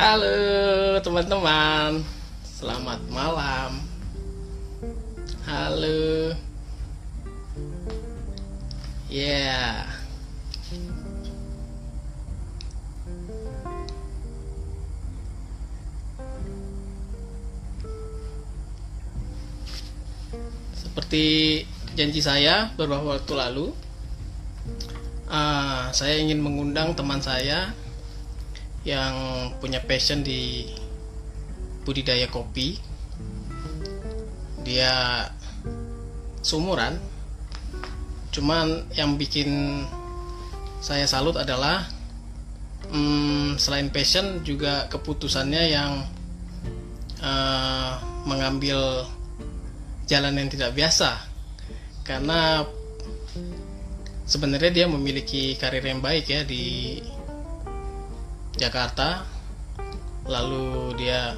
Halo teman-teman, selamat malam. Halo. Ya. Yeah. Seperti janji saya beberapa waktu lalu, uh, saya ingin mengundang teman saya yang punya passion di budidaya kopi. Dia sumuran, cuman yang bikin saya salut adalah hmm, selain passion juga keputusannya yang uh, mengambil jalan yang tidak biasa karena sebenarnya dia memiliki karir yang baik ya di Jakarta lalu dia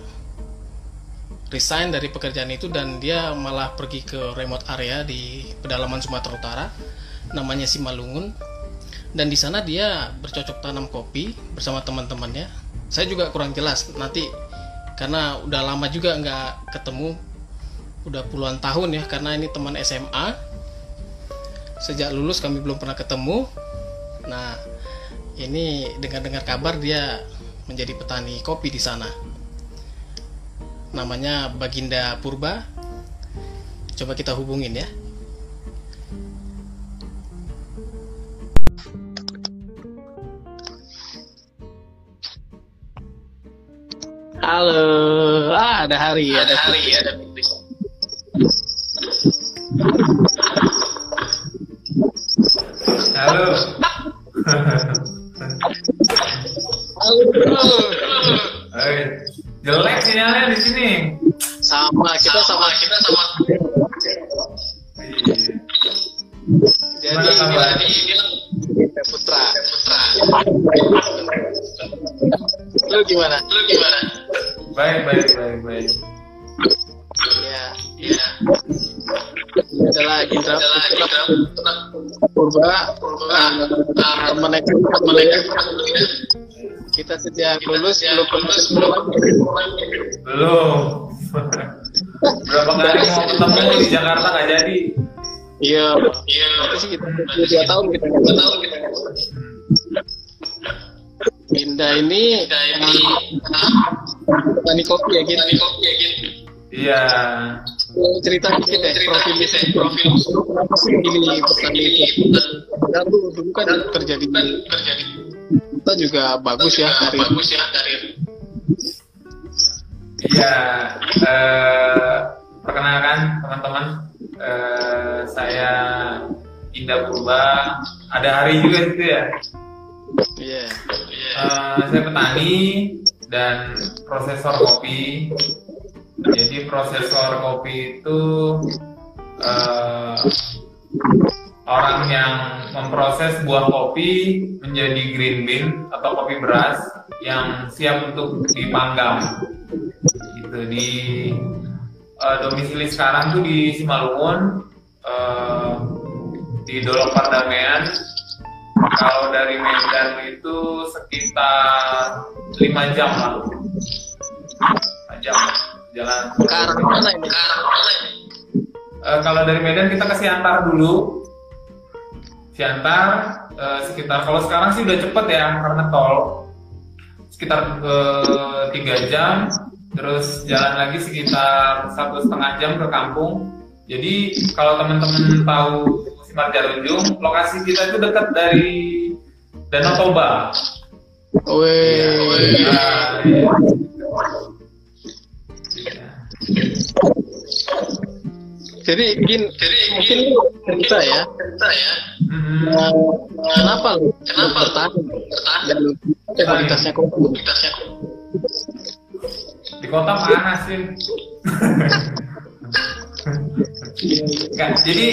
resign dari pekerjaan itu dan dia malah pergi ke remote area di pedalaman Sumatera Utara namanya Simalungun. Dan di sana dia bercocok tanam kopi bersama teman-temannya. Saya juga kurang jelas nanti karena udah lama juga nggak ketemu udah puluhan tahun ya karena ini teman SMA sejak lulus kami belum pernah ketemu. Nah ini dengar-dengar kabar dia menjadi petani kopi di sana. Namanya Baginda Purba. Coba kita hubungin ya. Halo, ah ada hari, ada, ada hari, ada Halo. Halo jelek sinyalnya di sini. Sama, kita sama, kita sama. Iya. Jadi Gimana kabar? jadi ini Putra. Putra. Lu gimana? Lu gimana? Baik, baik, baik, baik. Ya, ya. Ini adalah Indra Putra Purba, Purba, teman teman kita sejak lulus belum lulus belum Belum. Berapa kali mau ketemu di Jakarta nggak jadi. iya. Iya. Sih kita? Dua tahun kita dua tahun kita Indah ini petani kopi ya gitu kopi ya gitu Iya. cerita dikit deh profil profil kenapa sih ini petani kopi dan lu dulu kan kerja di kerja di kita juga bagus ya dari bagus ya dari Iya. Eh, perkenalkan teman-teman, eh, saya Indah Purba. Ada hari juga gitu ya. iya Eh, saya petani dan prosesor kopi. Jadi prosesor kopi itu eh, orang yang memproses buah kopi menjadi green bean atau kopi beras yang siap untuk dipanggang. Gitu di eh, domisili sekarang tuh di Simalungun eh, di Dolok Pardamaian kalau dari Medan itu sekitar 5 jam lah. 5 jam jalan. ke arah mana ini ke arah mana ini Eh, kalau dari Medan kita ke Siantar dulu. Siantar eh, sekitar kalau sekarang sih udah cepet ya karena tol. Sekitar eh, tiga jam, terus jalan lagi sekitar satu setengah jam ke kampung. Jadi kalau teman-teman tahu Simar Jarunjung, lokasi kita itu dekat dari Danau Toba. Weh, Nah, iya. Jadi gini, jadi mungkin lu cerita ya, cerita ya. Hmm. Eh, kenapa lu kenapa bertahan bertahan dan komoditasnya kok komoditasnya kok Di kota panas sih. Nggak, jadi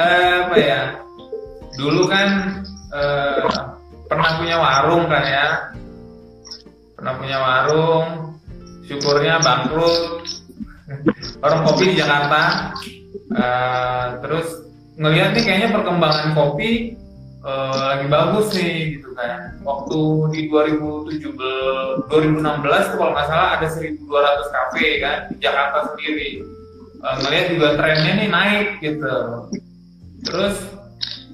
eh, apa ya? Dulu kan eh, pernah punya warung kan ya. Pernah punya warung. Syukurnya bangkrut. Orang kopi di Jakarta. Eh, terus ngelihat nih kayaknya perkembangan kopi uh, lagi bagus nih gitu kan. Waktu di 2017 2016 tuh kalau nggak salah ada 1200 kafe kan di Jakarta sendiri. Uh, ngelihat juga trennya nih naik gitu. Terus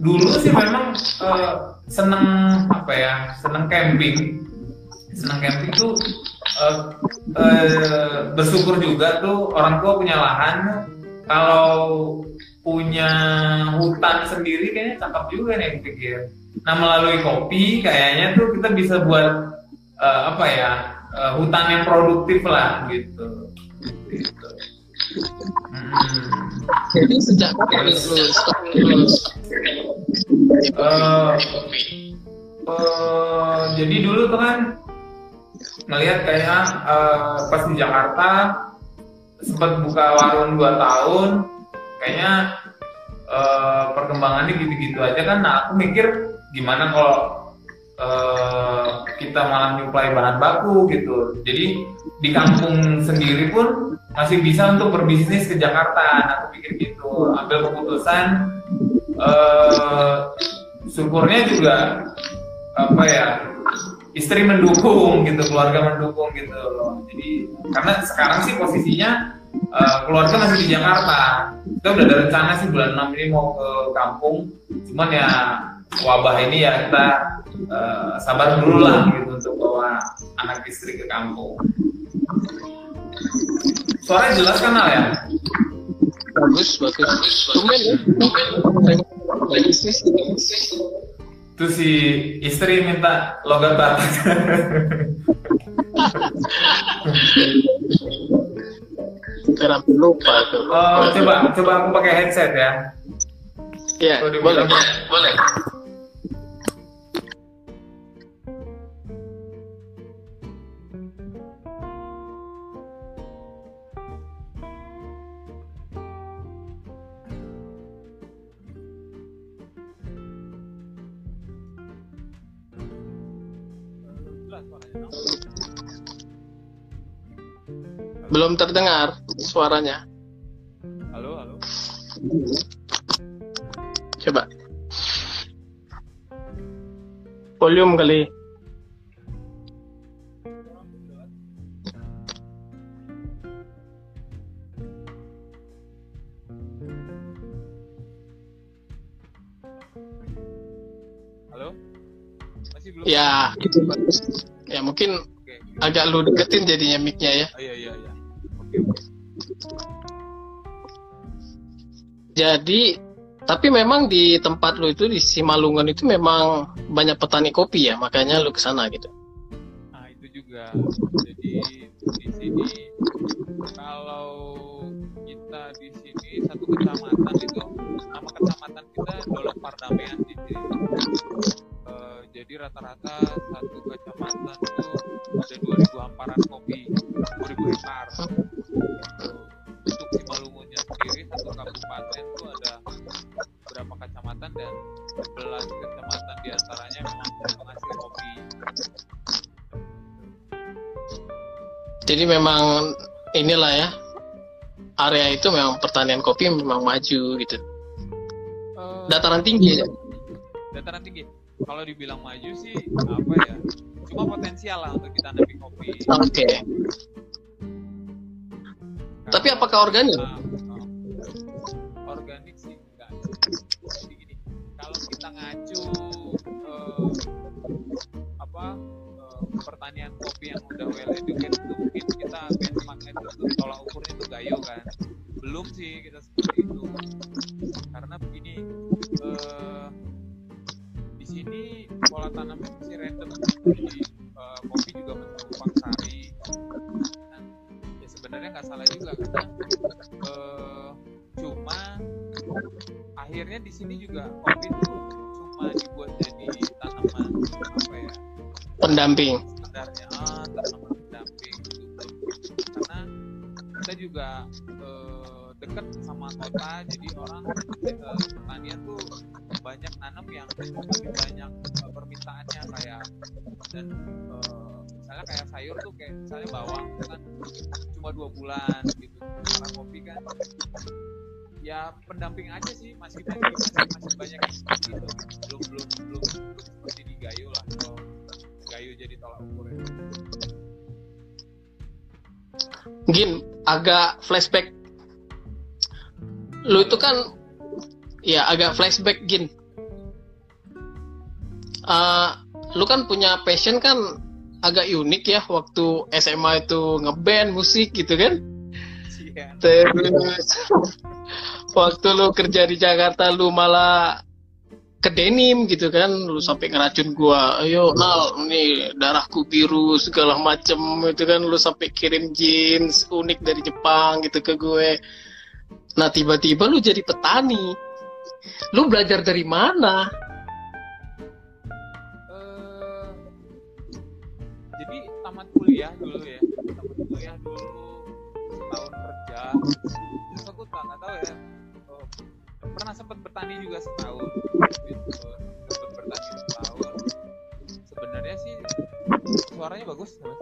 dulu sih memang uh, seneng apa ya seneng camping. Seneng camping tuh uh, uh, bersyukur juga tuh orang tua punya lahan kalau punya hutan sendiri kayaknya cakep juga nih pikir. Nah melalui kopi kayaknya tuh kita bisa buat uh, apa ya uh, hutan yang produktif lah gitu. gitu. Hmm. Jadi sejak kapan uh, uh, jadi dulu tuh kan melihat kayak uh, pas di Jakarta sempat buka warung 2 tahun kayaknya uh, perkembangannya gitu-gitu aja kan. Nah aku mikir gimana kalau uh, kita malah nyuplai bahan baku gitu. Jadi di kampung sendiri pun masih bisa untuk berbisnis ke Jakarta. Nah, aku pikir gitu. Ambil keputusan uh, syukurnya juga apa ya istri mendukung gitu keluarga mendukung gitu loh. Jadi karena sekarang sih posisinya uh, keluarga masih di Jakarta. Kita udah ada rencana sih bulan 6 ini mau ke kampung. Cuman ya wabah ini ya kita uh, sabar dulu lah gitu untuk bawa anak istri ke kampung. Suaranya jelas kan ya? Bagus bagus. Tumben ya itu si istri minta logat Kenapa lupa tuh? Oh, coba coba aku pakai headset ya. Iya, boleh. Boleh. Belum terdengar suaranya. Halo, halo. Coba. Volume kali. Halo? Masih belum? Ya, gitu Ya mungkin agak lu deketin jadinya mic-nya ya. Oh, iya, iya, iya. Jadi tapi memang di tempat lu itu di Simalungun itu memang banyak petani kopi ya, makanya lu ke sana gitu. Nah, itu juga. Jadi di sini kalau kita di sini satu kecamatan itu nama kecamatan kita Dolok Pardamaian Citi. Eh, jadi rata-rata satu kecamatan itu ada 2000 Jadi memang inilah ya area itu memang pertanian kopi memang maju gitu. Eh, Dataran tinggi ya. dataran tinggi kalau dibilang maju sih apa ya cuma potensial lah untuk kita kopi Oke. Tapi apakah organik? Nah, pertanian kopi yang udah well educated itu mungkin kita benchmarknya itu tolak ukurnya itu gayo kan. Belum sih kita seperti itu. Karena begini eh, di sini pola tanamnya masih random jadi eh, kopi juga menumpang sari. Dan ya sebenarnya nggak salah juga karena eh, cuma akhirnya di sini juga kopi itu cuma dibuat jadi tanaman apa ya Pendamping. Sebenarnya ah, tanaman pendamping gitu. Karena kita juga eh, dekat sama kota jadi orang eh, pertanian tuh banyak nanam yang lebih banyak eh, permintaannya kayak dan eh, misalnya kayak sayur tuh kayak misalnya bawang kan cuma dua bulan gitu. Karena kopi kan ya pendamping aja sih masih masih masih, masih banyak yang seperti itu belum belum belum belum seperti di Gayo lah Gayo jadi tolak ukur ya. Gin, agak flashback. Lu itu kan, ya agak flashback Gin. Eh, lu kan punya passion kan agak unik ya waktu SMA itu ngeband musik gitu kan? Iya. Terus waktu lu kerja di Jakarta lu malah ke denim gitu kan lu sampai ngeracun gua ayo nal nih darahku biru segala macem itu kan lu sampai kirim jeans unik dari Jepang gitu ke gue. Nah tiba-tiba lu jadi petani. Lu belajar dari mana? Eh, jadi tamat kuliah dulu ya tamat kuliah dulu setahun kerja pernah sempat bertani juga setahun. Gitu. Sempat bertani setahun. Sebenarnya sih suaranya bagus Mas.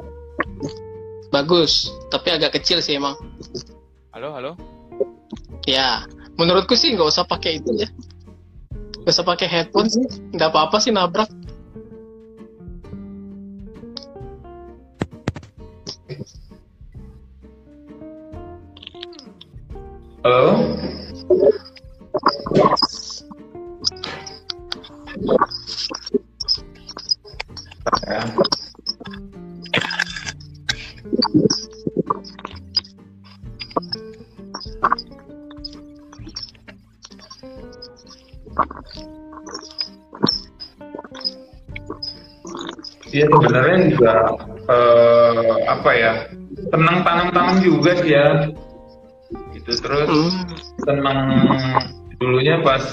bagus tapi agak kecil sih emang. Halo halo? Ya menurutku sih nggak usah pakai itu ya. Nggak usah pakai headphone sih. Nggak apa-apa sih nabrak. Halo? Ya. Iya sebenarnya juga eh, apa ya tenang tanam-tanam juga sih ya gitu terus Hmm. senang dulunya pas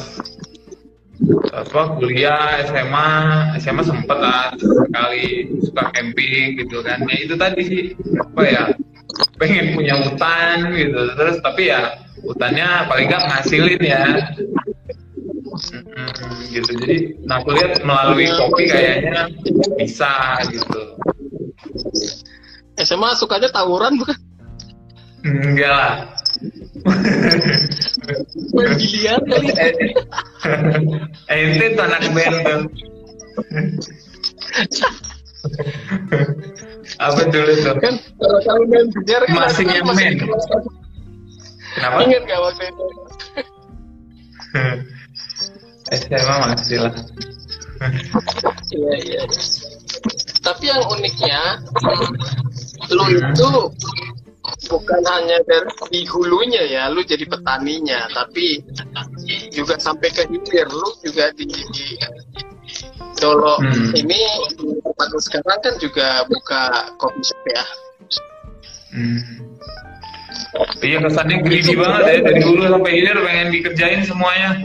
apa kuliah SMA SMA sempet lah sekali suka camping gitu kan. Ya itu tadi sih apa ya pengen punya hutan gitu. Terus tapi ya hutannya paling nggak ngasilin ya. Mm-mm, gitu. Jadi nah aku lihat melalui kopi kayaknya bisa gitu. SMA sukanya tawuran bukan? Enggak lah main biliar kali ente tuh anak band tuh. Apa dulu tuh kan kalau kamu main biliar kan Masih nyemen. kenapa? Ingat gak waktu itu? SMA masih lah? Iya iya. Tapi yang uniknya lu itu bukan hanya dari hulunya ya lu jadi petaninya tapi juga sampai ke hilir lu juga di, di Dolo Hmm. ini tempat lu sekarang kan juga buka coffee shop ya Hmm. Iya kesannya greedy banget ya dari dulu sampai hilir pengen dikerjain semuanya.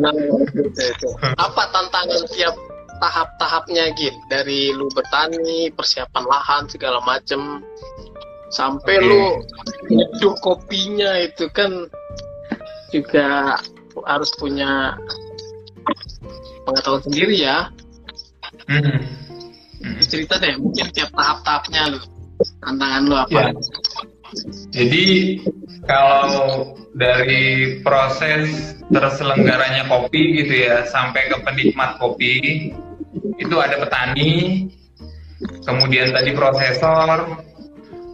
Nah, itu, itu. Apa tantangan tiap tahap-tahapnya gitu dari lu bertani, persiapan lahan segala macem sampai Oke. lu nyeduh kopinya itu kan juga harus punya pengetahuan sendiri ya. Hmm. Hmm. Cerita deh, mungkin tiap tahap-tahapnya lu tantangan lu apa? Ya. Jadi kalau dari proses terselenggaranya kopi gitu ya sampai ke penikmat kopi itu ada petani, kemudian tadi prosesor,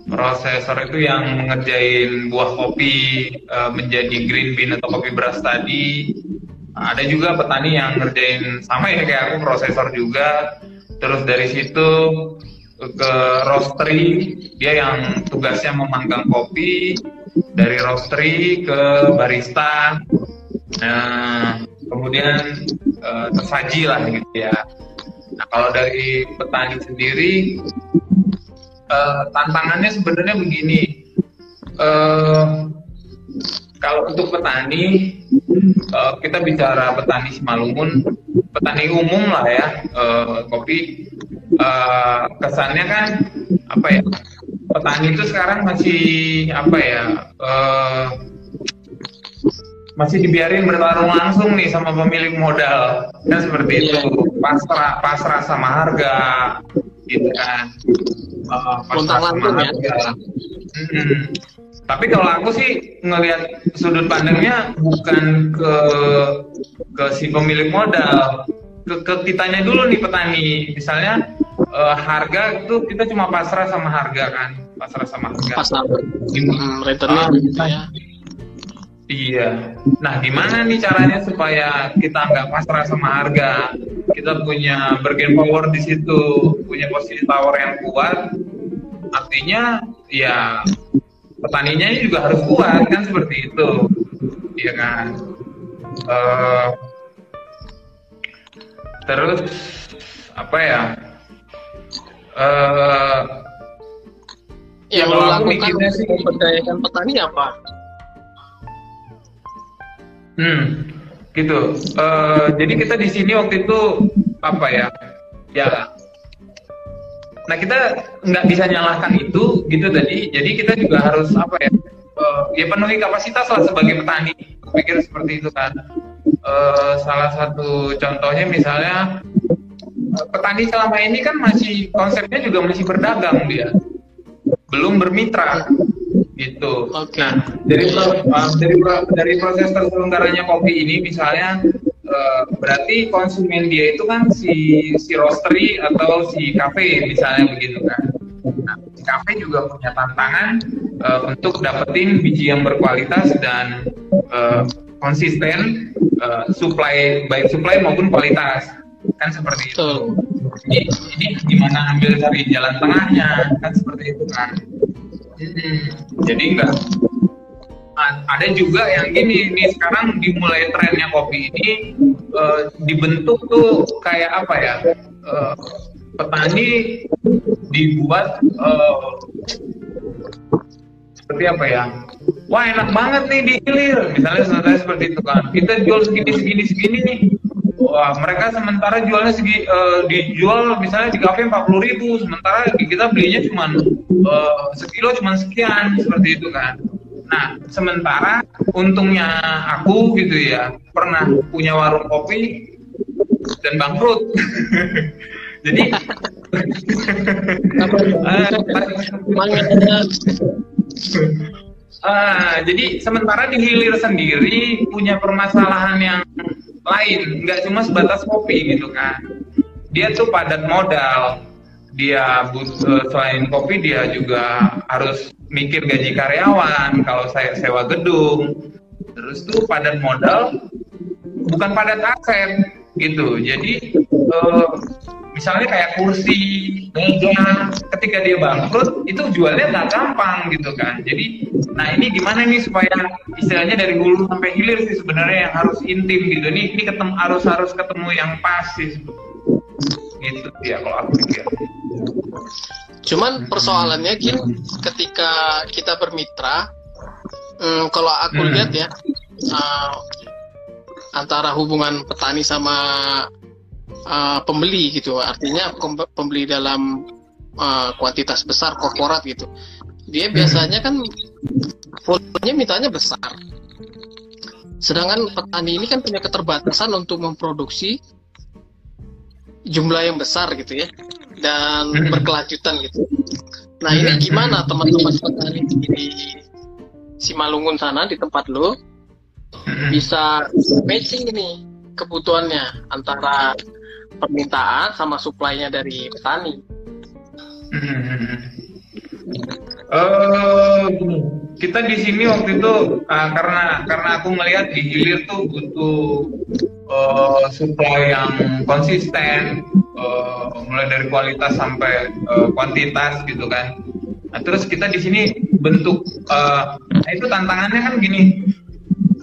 prosesor itu yang mengerjain buah kopi eh, menjadi green bean atau kopi beras tadi. Ada juga petani yang ngerjain sama ya kayak aku prosesor juga. Terus dari situ ke roastery dia yang tugasnya memanggang kopi dari roastery ke barista nah, kemudian eh, tersaji lah gitu ya nah kalau dari petani sendiri eh, tantangannya sebenarnya begini. Eh, kalau untuk petani eh, kita bicara petani Simalungun petani umum lah ya eh, kopi. Eh, kesannya kan apa ya petani itu sekarang masih apa ya eh, masih dibiarin bertarung langsung nih sama pemilik modal. Kan seperti itu. Pasrah pasrah sama harga gitu kan Eh, pasrah Lontang-lantung ya. Mm-mm. tapi kalau aku sih ngelihat sudut pandangnya bukan ke ke si pemilik modal. Ke, ke kitanya dulu nih petani. Misalnya eh, harga itu kita cuma pasrah sama harga kan? Pasrah sama harga. Pasar Gim- hmm, rentenir Ah, gitu ya Iya. Nah, gimana nih caranya supaya kita nggak pasrah sama harga? Kita punya bargain power di situ, punya posisi power yang kuat. Artinya, ya petaninya juga harus kuat kan seperti itu, iya kan? Eh, terus apa ya? Eh, yang kalau aku mikirnya sih- memberdayakan petani apa Hmm, gitu. Eh, jadi kita di sini waktu itu apa ya? Ya. Nah kita nggak bisa nyalahkan itu gitu tadi. Jadi kita juga harus apa ya? eh, ya penuhi kapasitas lah sebagai petani. Pikir seperti itu kan. Eh, salah satu contohnya misalnya petani selama ini kan masih konsepnya juga masih berdagang dia, belum bermitra gitu. Oke. Nah, dari uh, dari dari proses terselenggaranya kopi ini misalnya uh, berarti konsumen dia itu kan si si roastery atau si kafe misalnya begitu kan. Nah, si kafe juga punya tantangan uh, untuk dapetin biji yang berkualitas dan uh, konsisten uh, supply baik supply maupun kualitas kan seperti itu. Ini, ini gimana ambil dari jalan tengahnya kan seperti itu kan. Jadi enggak ada juga yang gini nih sekarang dimulai trennya kopi ini eh, dibentuk tuh kayak apa ya eh, petani dibuat eh, seperti apa ya wah enak banget nih di hilir misalnya contohnya seperti itu kan. Kita jual segini segini segini nih wah mereka sementara jualnya segi eh, dijual misalnya di kafe empat puluh ribu sementara kita belinya cuma sekilo cuma sekian seperti itu kan. Nah sementara untungnya aku gitu ya pernah punya warung kopi dan bangkrut. Jadi eh, Ah, jadi sementara di hilir sendiri punya permasalahan yang lain, nggak cuma sebatas kopi gitu kan. Dia tuh padat modal. Dia butuh selain kopi dia juga harus mikir gaji karyawan. Kalau saya sewa gedung, terus tuh padat modal, bukan padat aset gitu. Jadi eh, misalnya kayak kursi, meja, ketika dia bangkrut itu jualnya nggak gampang gitu kan. Jadi, nah ini gimana nih supaya istilahnya dari hulu sampai hilir sih sebenarnya yang harus intim gitu. Ini ini ketemu harus harus ketemu yang pas sih. Gitu ya kalau aku pikir. Cuman persoalannya gini, ketika kita bermitra, hmm, kalau aku Hmm. lihat ya, uh, antara hubungan petani sama uh, pembeli gitu, artinya pem- pembeli dalam uh, kuantitas besar korporat gitu, dia biasanya kan volumenya mintanya besar. Sedangkan petani ini kan punya keterbatasan untuk memproduksi jumlah yang besar gitu ya dan Hmm. berkelanjutan gitu. Nah ini gimana teman-teman petani di Simalungun sana di tempat lo bisa matching ini kebutuhannya antara permintaan sama supply-nya dari petani. Gini, kita di sini waktu itu uh, karena karena aku melihat di hilir tuh butuh uh, supply yang konsisten, uh, mulai dari kualitas sampai uh, kuantitas gitu kan. Nah, terus kita di sini bentuk, uh, nah itu tantangannya kan gini,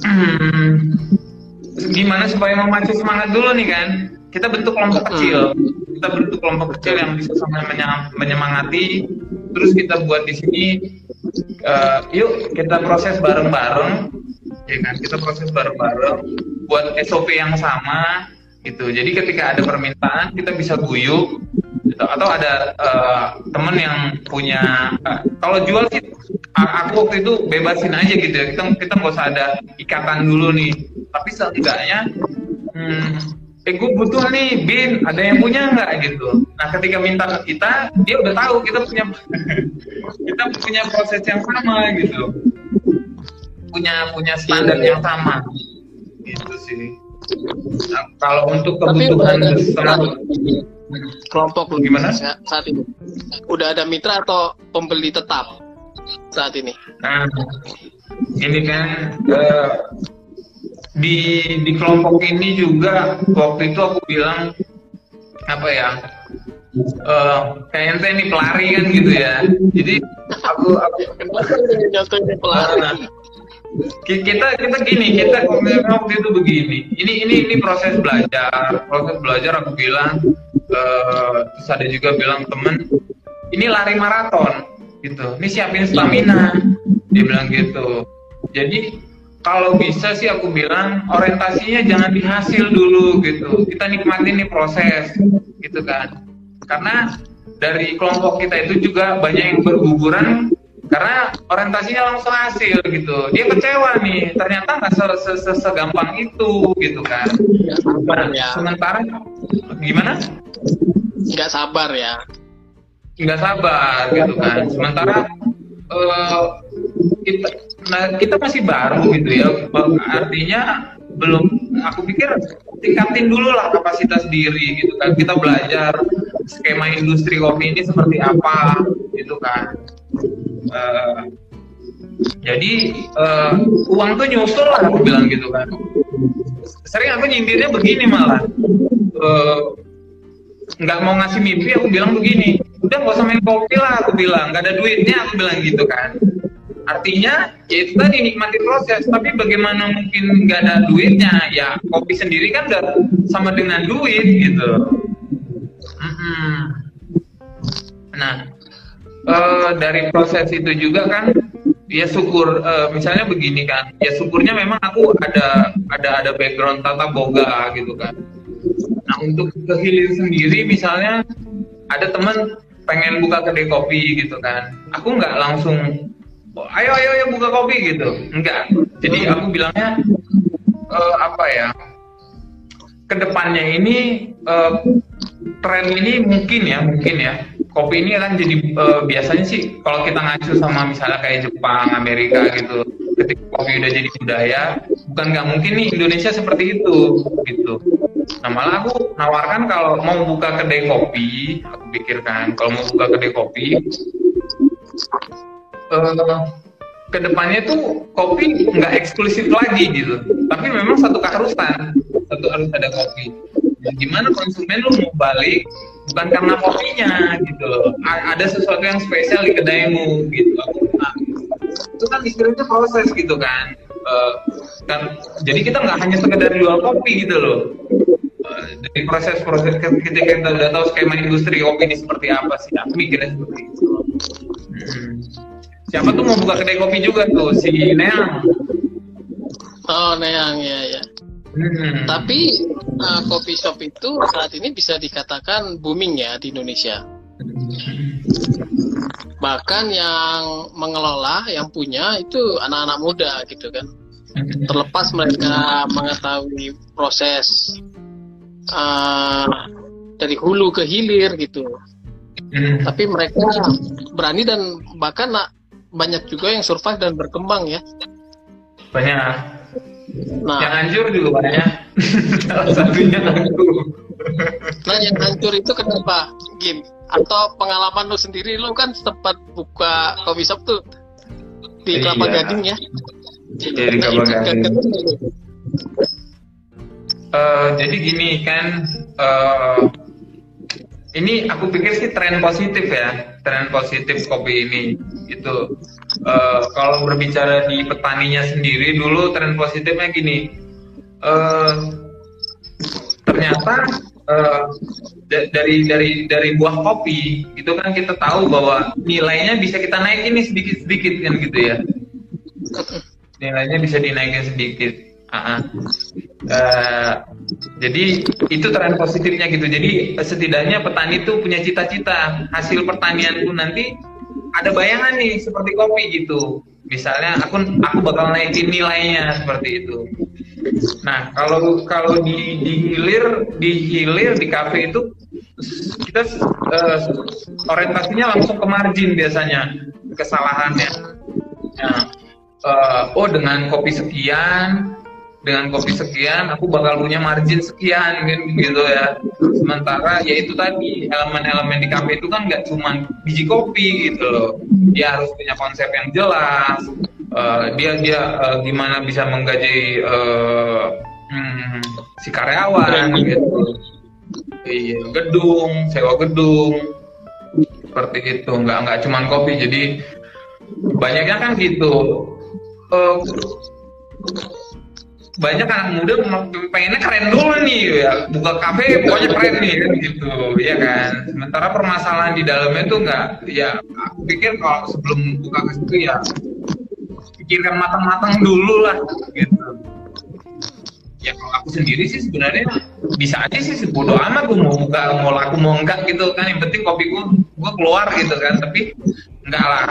gimana supaya memacu semangat dulu nih kan? Kita bentuk kelompok kecil, kita bentuk kelompok kecil yang bisa sama menyem- menyemangati. Terus kita buat di sini eh, yuk kita proses bareng-bareng. Ya kan? Kita proses bareng-bareng buat SOP yang sama gitu. Jadi ketika ada permintaan kita bisa guyup gitu. atau ada eh, temen yang punya eh, kalau jual sih aku waktu itu bebasin aja gitu ya. Kita kita nggak usah ada ikatan dulu nih. Tapi seenggaknya hmm, eh gue butuh nih bin. Ada yang punya nggak gitu? Nah ketika minta ke kita dia udah tahu kita punya kita punya proses yang sama gitu. Punya punya standar Iya. yang sama. Gitu sih. Nah, kalau untuk kebutuhan besar kelompok lu Gimana? sa- saat ini. Udah ada mitra atau pembeli tetap saat ini? Nah, ini kan eh, di di kelompok ini juga waktu itu aku bilang apa ya? eh kayak ente nih pelari kan gitu ya. Jadi aku aku contohnya pelari ki- kita kita gini kita waktu itu begini ini ini ini proses belajar proses belajar aku bilang eh terus ada juga bilang temen ini lari maraton gitu ini siapin stamina dia bilang gitu jadi kalau bisa sih aku bilang orientasinya jangan di hasil dulu gitu. Kita nikmatin nih proses gitu kan. Karena dari kelompok kita itu juga banyak yang berguguran karena orientasinya langsung hasil gitu. Dia kecewa nih ternyata nggak se se- se- segampang itu gitu kan. Nah, ya. sementara gimana? Nggak sabar ya. Nggak sabar gitu kan. Sementara eh, kita nah, kita masih baru gitu ya artinya belum aku pikir tingkatin dulu lah kapasitas diri gitu kan. Kita belajar skema industri kopi ini seperti apa gitu kan. Eh, jadi eh, uang tuh nyusul lah aku bilang gitu kan. Sering aku nyindirnya begini malah. Eh, nggak mau ngasih mimpi aku bilang begini udah nggak usah main kopi lah aku bilang. Nggak ada duitnya aku bilang gitu kan artinya ya itu tadi nikmati proses. Tapi bagaimana mungkin nggak ada duitnya? Ya kopi sendiri kan udah sama dengan duit gitu. Nah eh, dari proses itu juga kan ya syukur eh, misalnya begini kan ya syukurnya memang aku ada ada ada background tata boga gitu kan. Nah untuk ke hilir sendiri misalnya ada teman pengen buka kedai kopi gitu kan, aku nggak langsung "Oh, ayo ayo ayo buka kopi gitu, enggak. Jadi aku bilangnya eh, apa ya? Ke depannya ini eh, tren ini mungkin ya mungkin ya kopi ini akan jadi eh, biasanya sih kalau kita ngacu sama misalnya kayak Jepang, Amerika gitu, ketika kopi udah jadi budaya, bukan nggak mungkin nih Indonesia seperti itu gitu. Nah malah aku nawarkan kalau mau buka kedai kopi, aku pikirkan kalau mau buka kedai kopi, eh, ke depannya tuh kopi nggak eksklusif lagi gitu, tapi memang satu keharusan, satu harus ada kopi. Nah, gimana konsumen lu mau balik bukan karena kopinya gitu, A- ada sesuatu yang spesial di kedaimu gitu. Nah, itu kan istilahnya proses gitu kan. Eh, kan jadi kita nggak hanya sekedar jual kopi gitu loh Eh, dari proses-proses ke- ketika kita udah tahu skema industri kopi ini seperti apa sih aku mikirnya seperti itu Hmm. Siapa tuh mau buka kedai kopi juga tuh? Si Neang. Oh neang ya ya. Hmm. tapi uh, coffee shop itu saat ini bisa dikatakan booming ya di Indonesia. Bahkan yang mengelola yang punya itu anak-anak muda gitu kan. Terlepas mereka mengetahui proses uh, dari hulu ke hilir gitu. Hmm. tapi mereka berani dan bahkan banyak juga yang survive dan berkembang ya. Banyak. Nah. Yang hancur juga banyak. Salah satunya aku. Nah yang hancur itu kenapa Gim atau pengalaman lu sendiri lu kan sempat buka coffee shop tuh di Kelapa Iya. Gading ya? Iya, di Kelapa itu Gading. kan- Eh, jadi gini kan eh, ini aku pikir sih tren positif ya tren positif kopi ini. Itu Eh, kalau berbicara di petaninya sendiri dulu tren positifnya gini. Eh, ternyata da- dari dari dari buah kopi itu kan kita tahu bahwa nilainya bisa kita naikin nih sedikit sedikit kan gitu ya. Nilainya bisa dinaikin sedikit Ah. Eh, jadi itu tren positifnya gitu. Jadi setidaknya petani itu punya cita-cita hasil pertanian itu nanti ada bayangan nih seperti kopi gitu. Misalnya aku aku bakal naikin nilainya seperti itu. Nah kalau kalau di, di hilir di hilir di kafe itu kita eh, orientasinya langsung ke margin biasanya kesalahannya. Nah, eh, oh dengan kopi sekian dengan kopi sekian aku bakal punya margin sekian gitu ya. Sementara ya itu tadi elemen-elemen di kafe itu kan nggak cuma biji kopi gitu loh. Dia harus punya konsep yang jelas. Eh, dia dia eh, gimana bisa menggaji eh, hmm, si karyawan gitu. Iya gedung sewa gedung seperti itu. Nggak nggak cuma kopi jadi banyaknya kan gitu. Eh, banyak anak muda pengennya keren dulu nih ya. Buka kafe pokoknya keren nih kan gitu. Ya kan? Sementara permasalahan di dalamnya tuh nggak ya aku pikir kalau sebelum buka ke situ ya pikirkan matang-matang dulu lah gitu. Ya kalau aku sendiri sih sebenarnya bisa aja sih sebodoh amat gue mau buka mau laku mau enggak gitu kan. Yang penting kopi gue gue keluar gitu kan. Tapi enggak lah.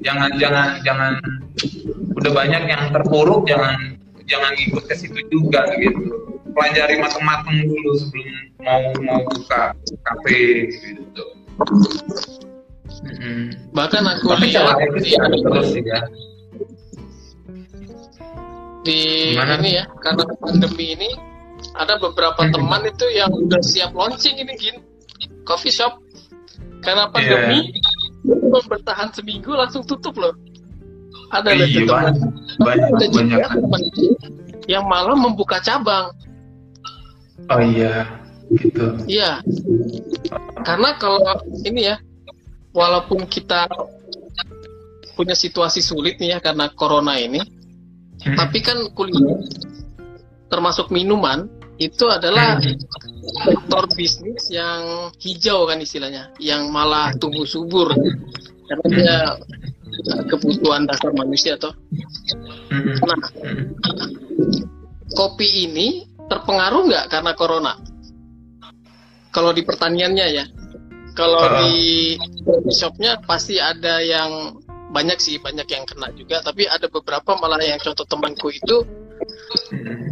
Jangan jangan jangan. Udah banyak yang terpuruk jangan jangan ikut ke situ juga gitu. Pelajari matang-matang dulu sebelum mau mau buka kafe gitu. Mm-mm. bahkan aku tapi lihat sih ada terus sih ya. Di Gimana? ini ya karena pandemi ini ada beberapa Hmm. teman itu yang udah siap launching ini gin. Coffee shop. Karena pandemi belum bertahan seminggu langsung tutup loh. Ada loh iya teman banyak banyak ada banyak. teman itu yang malah membuka cabang. Oh iya gitu. Iya. Karena kalau ini ya walaupun kita punya situasi sulit nih ya karena corona ini Hmm. tapi kan kuliner termasuk minuman itu adalah Hmm. sektor bisnis yang hijau kan istilahnya yang malah tumbuh subur karena dia kebutuhan dasar manusia toh nah kopi ini terpengaruh nggak karena corona kalau di pertaniannya ya kalau Ah. di shopnya pasti ada yang banyak sih banyak yang kena juga tapi ada beberapa malah yang contoh temanku itu.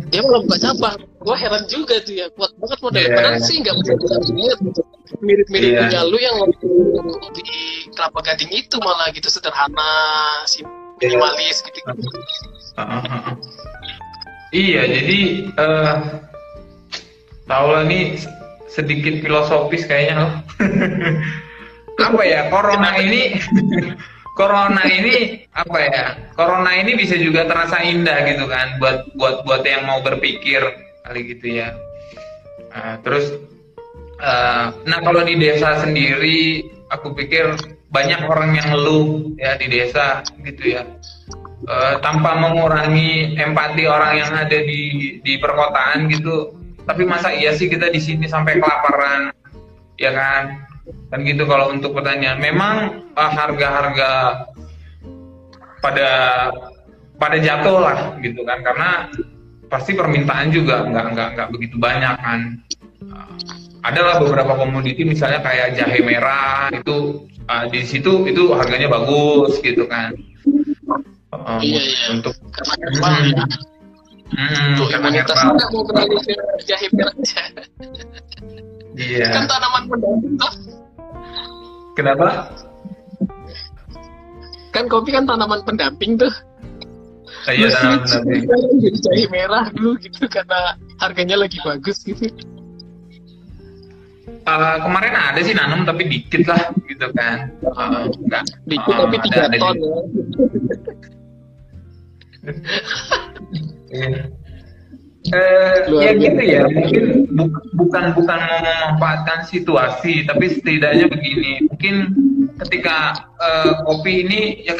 Dia malah buka cabang. Gua heran juga tuh ya. Kuat banget modal Iya. padahal sih nggak bisa banget gitu. Mirip-mirip Iya. punya lu yang waktu di kelapa gading itu malah gitu. Sederhana sim- minimalis gitu. Ah, ah, ah, ah. Iya, jadi eh tahu lah nih sedikit filosofis kayaknya. Loh. apa ya corona ini corona ini apa ya corona ini bisa juga terasa indah gitu kan buat buat buat yang mau berpikir kali gitu ya. Nah, terus eh, nah kalau di desa sendiri aku pikir banyak orang yang ngeluh ya di desa gitu ya. Eh, tanpa mengurangi empati orang yang ada di di perkotaan gitu. Tapi masa iya sih kita di sini sampai kelaparan ya kan kan gitu kalau untuk pertanyaan memang eh, harga-harga pada pada jatuh lah gitu kan karena pasti permintaan juga nggak nggak nggak begitu banyak kan Eh, adalah beberapa komoditi misalnya kayak jahe merah itu eh, di situ itu harganya bagus gitu kan Eh, Iya, iya. untuk karena herbal Hmm. ya hmm, tuh karena imunitas herbal. kita mau beralih ke jahe merah iya. Kan tanaman pendamping tuh kenapa? Kan kopi kan tanaman pendamping tuh. Ah, iya tanaman pendamping. sekarang jadi jahe merah dulu gitu karena harganya lagi bagus gitu. Eh, kemarin ada sih nanam tapi dikit lah gitu kan. Eh, enggak dikit Eh, tapi tiga ton ya. Iya. Eh, Luar ya gitu ya mungkin bu- bukan bukan memanfaatkan situasi tapi setidaknya begini mungkin ketika eh, kopi ini ya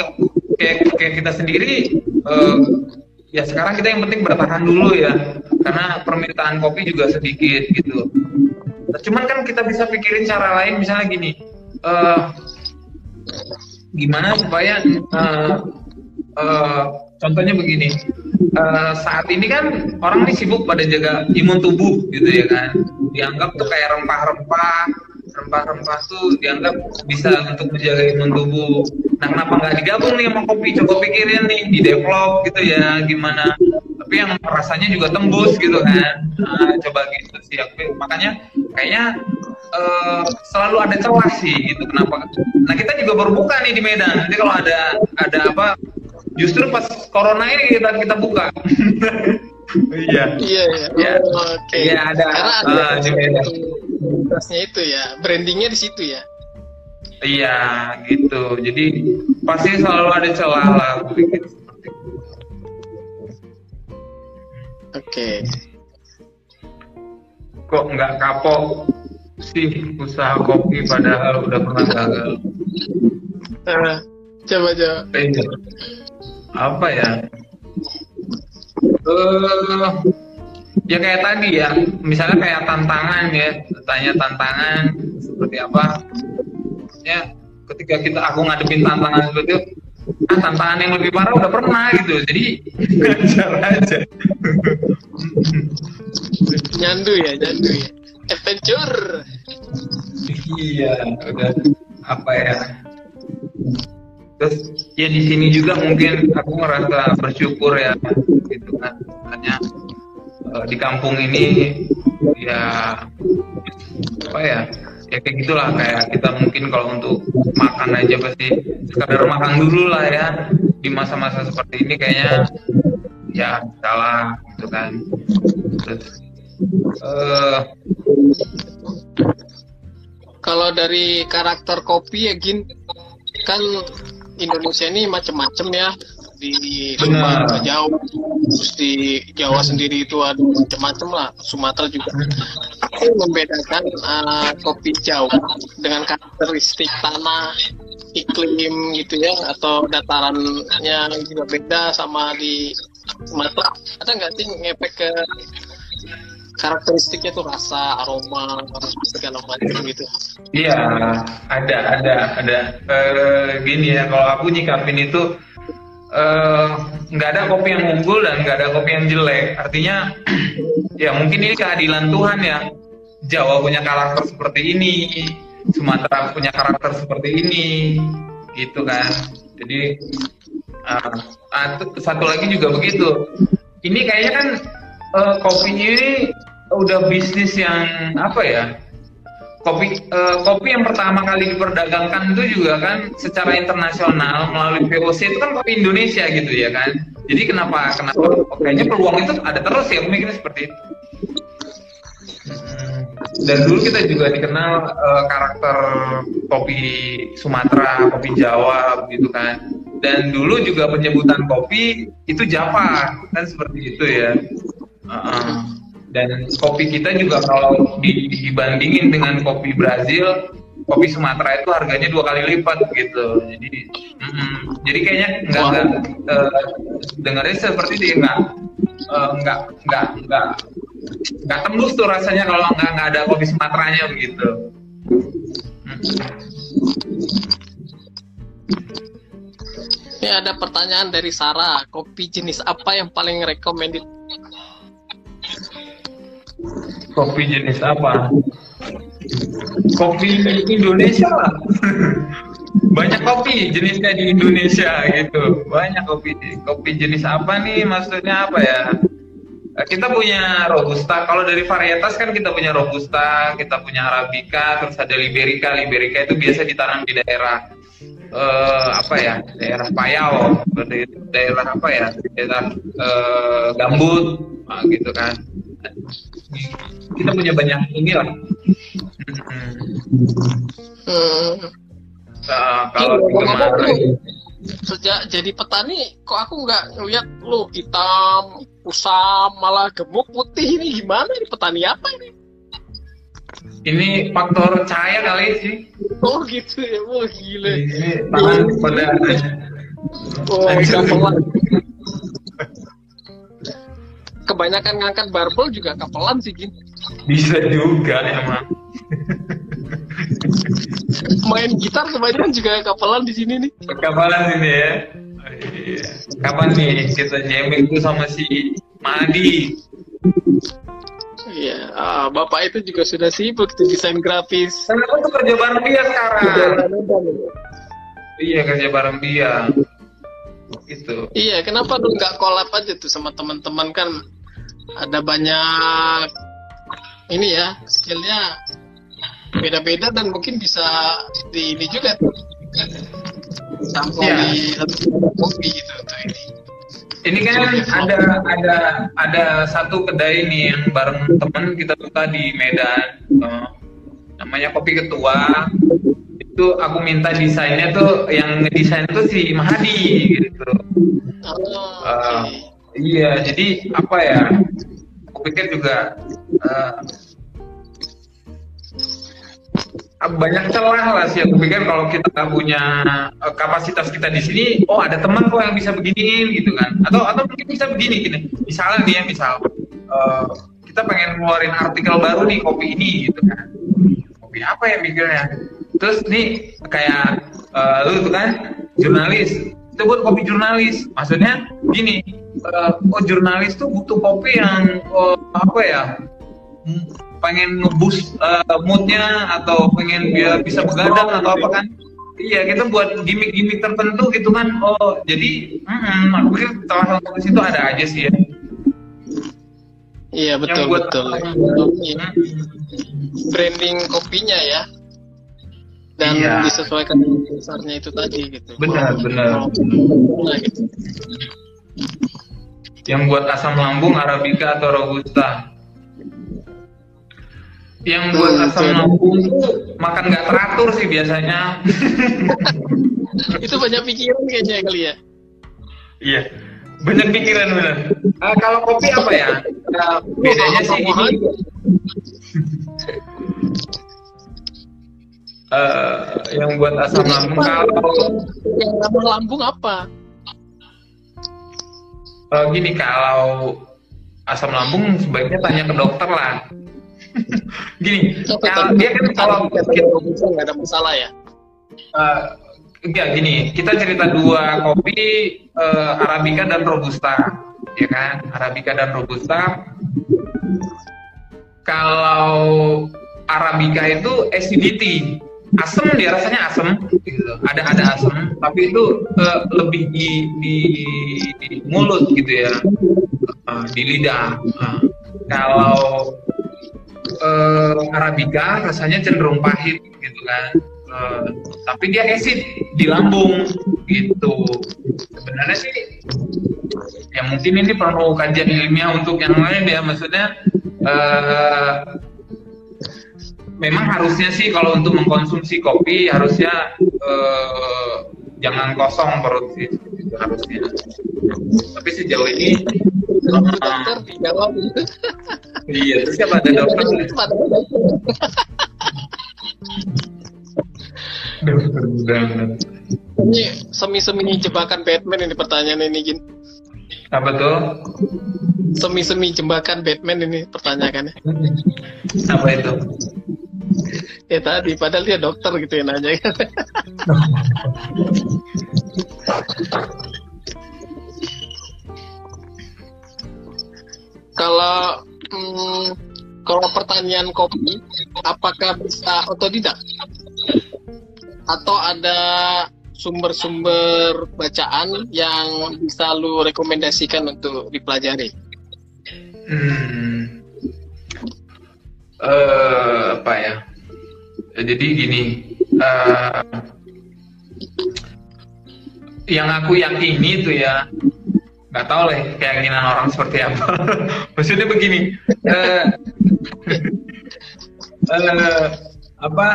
kayak kayak kita sendiri eh, ya sekarang kita yang penting bertahan dulu ya karena permintaan kopi juga sedikit gitu. Cuman kan kita bisa pikirin cara lain misalnya gini eh, gimana supaya eh, eh, contohnya begini eh, saat ini kan orang nih sibuk pada jaga imun tubuh gitu ya kan. Dianggap tuh kayak rempah-rempah rempah-rempah tuh dianggap bisa untuk menjaga imun tubuh. Nah kenapa nggak digabung nih sama kopi? Coba pikirin nih di develop gitu ya gimana. Tapi yang rasanya juga tembus gitu kan. Nah, coba gitu sih. Makanya kayaknya eh, selalu ada celah sih gitu kenapa. Nah kita juga baru buka nih di Medan. Nanti kalau ada ada apa Justru pas corona ini kita kita buka. iya. Iya, iya. Iya. Oke. Iya, ada. Karena ada Ah, Medan. identitasnya itu ya, brandingnya di situ ya. Iya, gitu. Jadi pasti selalu ada celah lah. Oke. Kok nggak kapok sih usaha kopi padahal udah pernah gagal? Eh, coba coba. Iya. Apa ya? Eh, ya kayak tadi ya, misalnya kayak tantangan ya, tanya tantangan seperti apa? Ya, ketika kita aku ngadepin tantangan seperti itu, ah tantangan yang lebih parah udah pernah gitu, jadi ngajar aja. Nyandu ya, nyandu ya. Adventure. iya, udah apa ya? Terus ya di sini juga mungkin aku ngerasa bersyukur ya, gitu kan, hanya eh, di kampung ini ya apa ya ya kayak gitulah. Kayak kita mungkin kalau untuk makan aja pasti sekadar makan dulu lah ya di masa-masa seperti ini kayaknya ya salah gitu kan. Terus eh Kalau dari karakter kopi ya Gin, kan Indonesia ini macam-macam ya di Benar. Sumatera Jawa, terus di Jawa sendiri itu ada macam-macam lah, Sumatera juga. Yang membedakan uh, kopi Jawa dengan karakteristik tanah, iklim gitu ya, atau datarannya juga beda sama di Sumatera? Ada nggak sih ngefek ke karakteristiknya tuh rasa, aroma, segala macam gitu? Iya, ada, ada, ada. Eh, gini ya, kalau aku nyikapin itu eh, nggak ada kopi yang unggul dan nggak ada kopi yang jelek. Artinya, ya mungkin ini keadilan Tuhan ya. Jawa punya karakter seperti ini, Sumatera punya karakter seperti ini, gitu kan. Jadi t- satu lagi juga begitu. Ini kayaknya kan kopi ini udah bisnis yang apa ya? kopi eh, kopi yang pertama kali diperdagangkan itu juga kan secara internasional melalui VOC itu kan kopi Indonesia gitu ya kan jadi kenapa kenapa kayaknya peluang itu ada terus ya mikirnya seperti itu Hmm. dan dulu kita juga dikenal eh, karakter kopi Sumatera kopi Jawa gitu kan dan dulu juga penyebutan kopi itu Java kan seperti itu ya Heeh. dan kopi kita juga kalau di- dibandingin dengan kopi Brazil kopi Sumatera itu harganya dua kali lipat gitu jadi mm, jadi kayaknya nggak nggak eh, dengarnya seperti itu nggak eh, nggak nggak nggak nggak tembus tuh rasanya kalau nggak nggak ada kopi Sumateranya begitu. Ini ada pertanyaan dari Sarah, kopi jenis apa yang paling recommended? Kopi jenis apa? Kopi Indonesia lah. Banyak kopi jenisnya di Indonesia gitu. Banyak kopi kopi jenis apa nih? Maksudnya apa ya? Eh, kita punya robusta. Kalau dari varietas kan kita punya robusta kita punya arabica terus ada liberica. Liberica itu biasa ditanam di daerah eh, apa ya? Daerah Payau. Daerah apa ya? Daerah eh, gambut. Ah, gitu kan kita punya banyak inilah Hmm. Hmm, Nah, kalau kemarin sejak jadi petani, kok aku nggak ngeliat lu hitam, kusam, malah gemuk putih ini gimana ini petani apa ini? ini faktor cahaya kali sih Oh gitu ya, wah gile. ini tangan pada Oh. Kebanyakan ngangkat barbel juga kapelan sih, Gin. bisa juga emang Main gitar kebanyakan juga kapelan di sini nih. Kapalan ini ya. Oh, iya. Kapan nih kita jamming tuh sama si Madi? Iya, ah, bapak itu juga sudah sibuk tuh desain grafis. Kenapa tuh kerja bareng dia sekarang? Iya kerja bareng dia. Gitu. Iya, kenapa lu nggak collab aja tuh sama teman-teman kan ada banyak ini ya skillnya beda-beda dan mungkin bisa di ini juga tuh. sampai di kopi gitu untuk ini. Ini kan ada ada ada satu kedai nih yang bareng temen kita buka di Medan, Eh, namanya Kopi Ketua. Itu aku minta desainnya tuh yang ngedesain tuh si Mahadi gitu. Oh, oke. Iya, jadi apa ya? Aku pikir juga eh, banyak celah lah sih. Aku pikir kalau kita punya eh, kapasitas kita di sini, oh ada teman kok yang bisa beginiin gitu kan? Atau atau mungkin bisa begini gini. Misalnya nih ya misal eh, kita pengen ngeluarin artikel baru nih kopi ini gitu kan? Kopi apa ya mikirnya? Terus nih kayak eh, lu tuh kan jurnalis, kita buat kopi jurnalis. Maksudnya gini, eh, oh jurnalis tuh butuh kopi yang eh, apa ya? pengen ngebus eh, moodnya atau pengen biar bisa begadang atau apa kan? Iya, kita buat gimmick-gimmick tertentu gitu kan. Oh, jadi, mm, aku pikir salah satu di situ ada aja sih ya. Iya betul Yang buat betul. Iya. Branding kopinya ya. Dan Iya. disesuaikan dengan besarnya itu tadi gitu. Benar, benar. Nah, gitu. Yang buat asam lambung Arabica atau Robusta. Yang buat Hmm, asam betul. lambung tuh makan nggak teratur sih biasanya. itu banyak pikiran kayaknya kali ya. Iya, banyak pikiran benar. Eh, kalau kopi apa ya? Eh, bedanya sih ini. Eh, yang buat asam lambung kalau Yang ramah lambung apa? eh, gini kalau asam lambung sebaiknya tanya ke dokter lah. gini, kalau dia kan kalau bisa nggak ada masalah ya. Eh, enggak gini, kita cerita dua kopi eh, Arabica dan Robusta, ya kan? Arabica dan Robusta. Kalau Arabica itu acidity, asam dia rasanya asam, gitu. ada ada asam, tapi itu eh, lebih di, di, di mulut gitu ya, Eh, di lidah. Eh, kalau eh, Arabica rasanya cenderung pahit gitu kan. Eh, tapi dia acid di lambung gitu. Sebenarnya sih ya mungkin ini perlu kajian ilmiah untuk yang lain ya maksudnya eh, memang harusnya sih kalau untuk mengkonsumsi kopi harusnya eh, jangan kosong perut sih itu harusnya. Tapi sejauh ini Dokter dijawab gitu. iya terus siapa ada dokter dokter banget Ini semi-semi jebakan Batman ini pertanyaan ini Gin. apa tuh Semi-semi jebakan Batman ini pertanyaannya. apa itu Ya tadi padahal dia dokter gitu yang nanya. kalau hmm, kalau pertanyaan kopi, apakah bisa otodidak? Atau ada sumber-sumber bacaan yang bisa lu rekomendasikan untuk dipelajari? Hmm. Eh, apa ya? Jadi gini, eh, yang aku yakini itu ya, nggak tahu lah keyakinan orang seperti apa. Maksudnya begini, eh, eh, apa?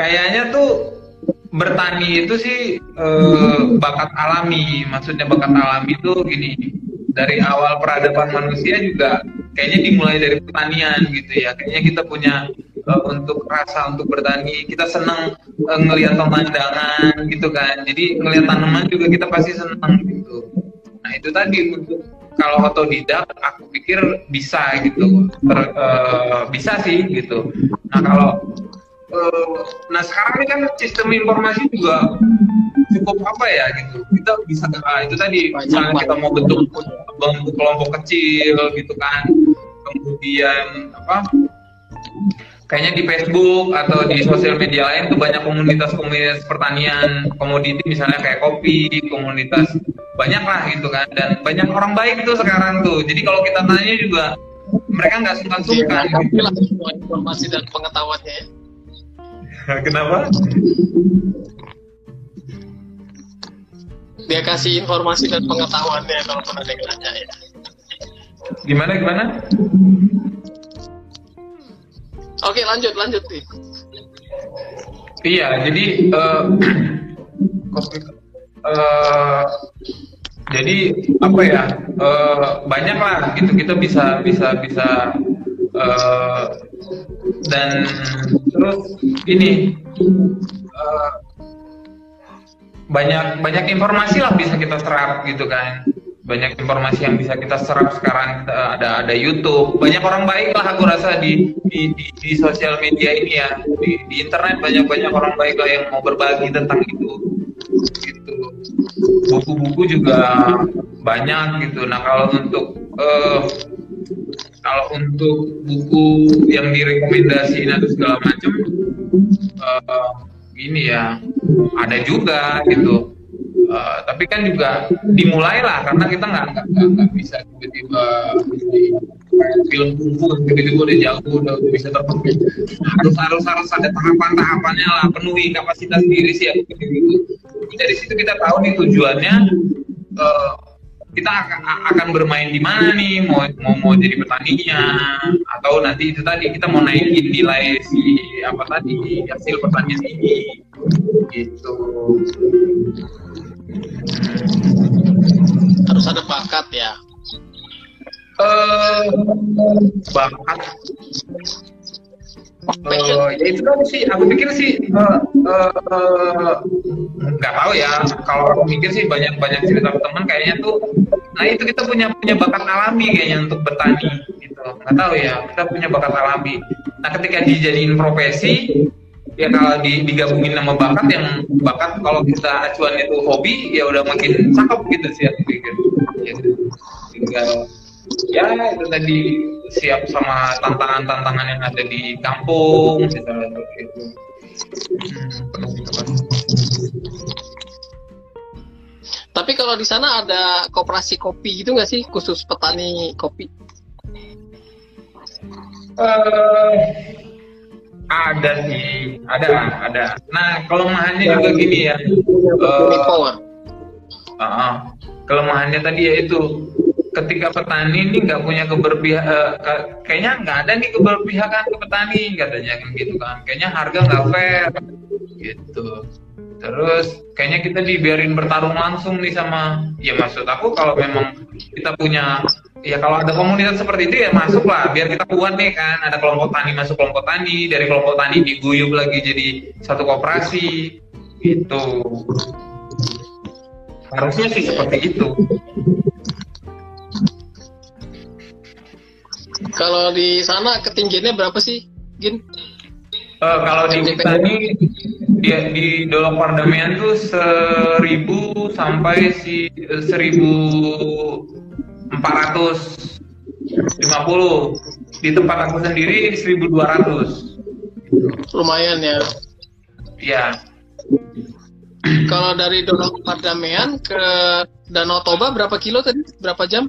Kayaknya tuh bertani itu sih eh, bakat alami. Maksudnya bakat alami itu gini, dari awal peradaban manusia juga kayaknya dimulai dari pertanian gitu ya. Kayaknya kita punya eh, untuk rasa untuk bertani, kita senang eh, ngelihat pemandangan gitu kan. Jadi ngelihat tanaman juga kita pasti senang gitu. Nah itu tadi untuk kalau otodidak aku pikir bisa gitu, Ter- eh, bisa sih gitu. Nah kalau eh, nah sekarang ini kan sistem informasi juga cukup apa ya gitu. Kita bisa ah, itu tadi Banyak misalnya kita mau bentuk bentuk kelompok kecil gitu kan. Kemudian apa kayaknya di Facebook atau di sosial media lain tuh banyak komunitas-komunitas pertanian komoditi misalnya kayak kopi komunitas banyak lah gitu kan. Dan banyak orang baik tuh sekarang tuh. Jadi kalau kita tanya juga mereka nggak sungkan-sungkan Iya, gitu. lah semua informasi dan pengetahuannya ya. kenapa dia kasih informasi dan pengetahuannya kalau pernah ada yang nanya ya. Gimana gimana? Oke lanjut lanjut nih. Iya, jadi eh, eh, jadi apa ya? eh, banyak lah gitu kita bisa bisa bisa eh, dan terus ini eh, banyak banyak informasi lah bisa kita serap gitu kan. Banyak informasi yang bisa kita serap sekarang ada ada YouTube. Banyak orang baik lah aku rasa di di, di, di sosial media ini ya. Di, di internet banyak banyak orang baik lah yang mau berbagi tentang itu. Gitu. Buku-buku juga banyak gitu. Nah kalau untuk eh, kalau untuk buku yang direkomendasiin atau segala macam eh, ini ya ada juga gitu. Eh, tapi kan juga dimulailah karena kita nggak nggak bisa tiba-tiba kayak film kungfu tiba-tiba udah jago udah, udah bisa terpenuhi. Harus harus harus ada tahapan-tahapannya lah penuhi kapasitas diri sih ya. Gitu dari situ kita tahu nih tujuannya eh, kita akan, bermain di mana nih? Mau mau mau jadi petaninya? Atau nanti itu tadi kita mau naikin nilai si apa tadi hasil pertanian ini gitu. Harus ada bakat ya. eh bakat Eh, ya itu kan sih aku pikir sih eh, eh, nggak tahu ya. Kalau aku mikir sih banyak banyak cerita teman kayaknya tuh nah itu kita punya punya bakat alami kayaknya untuk bertani gitu. Nggak tahu ya kita punya bakat alami. Nah ketika dijadiin profesi ya kalau di, digabungin sama bakat yang bakat kalau kita acuan itu hobi ya udah makin cakep gitu sih aku pikir. Gitu. tinggal ya itu tadi siap sama tantangan-tantangan yang ada di kampung misalnya seperti itu Hmm, kapasitas. Tapi kalau di sana ada koperasi kopi gitu nggak sih khusus petani kopi? Eh, ada sih, ada, ada. Nah, kelemahannya juga gini ya. Ah, ah. kelemahannya tadi yaitu ketika petani ini nggak punya keberpihakan, kayaknya nggak ada nih keberpihakan ke petani katanya kan gitu kan. Kayaknya harga nggak fair gitu. Terus kayaknya kita dibiarin bertarung langsung nih sama, ya maksud aku kalau memang kita punya ya kalau ada komunitas seperti itu ya masuk lah biar kita kuat nih kan ada kelompok tani masuk kelompok tani dari kelompok tani diguyup lagi jadi satu koperasi gitu harusnya sih seperti itu Kalau di sana ketinggiannya berapa sih, Gin? Eh, kalau di kita ini dia di Dolok Pardamaian tuh seribu sampai si seribu empat ratus lima puluh di tempat aku sendiri seribu dua ratus Lumayan ya. ya Kalau dari Donong Pardamaian ke Danau Toba berapa kilo tadi? Berapa jam?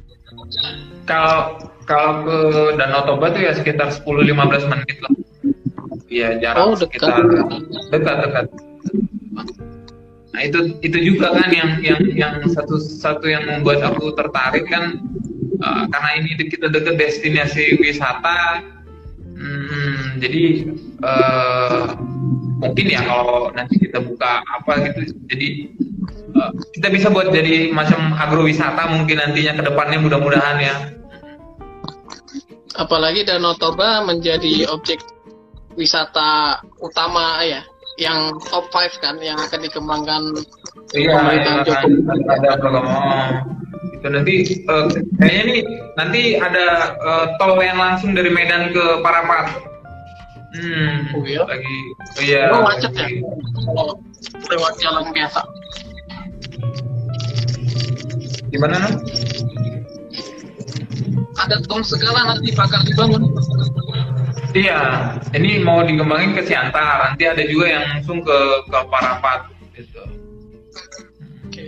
kalau kalau ke Danau Toba tuh ya sekitar 10-15 menit lah. Iya jarak Oh, dekat. sekitar dekat dekat. Nah itu itu juga kan yang yang yang satu satu yang membuat aku tertarik kan eh, karena ini kita deket destinasi wisata. Hmm, jadi eh, mungkin ya kalau nanti kita buka apa gitu. Jadi eh, kita bisa buat jadi macam agrowisata mungkin nantinya ke depannya mudah-mudahan ya Apalagi Danau Toba menjadi objek wisata utama ya, yang top 5 kan, yang akan dikembangkan Iya, Pemerintahan iya, kan, Jokowi. ada program oh, itu nanti eh, kayaknya nih nanti ada eh, tol yang langsung dari Medan ke Parapat. Hmm, Oh, iya? lagi oh, iya. Oh, macet ya? kalau lewat jalan biasa. Gimana? Ada tol segala nanti bakal dibangun. Iya, ini mau dikembangin ke Siantar, nanti ada juga yang langsung ke ke Parapat gitu. Oke.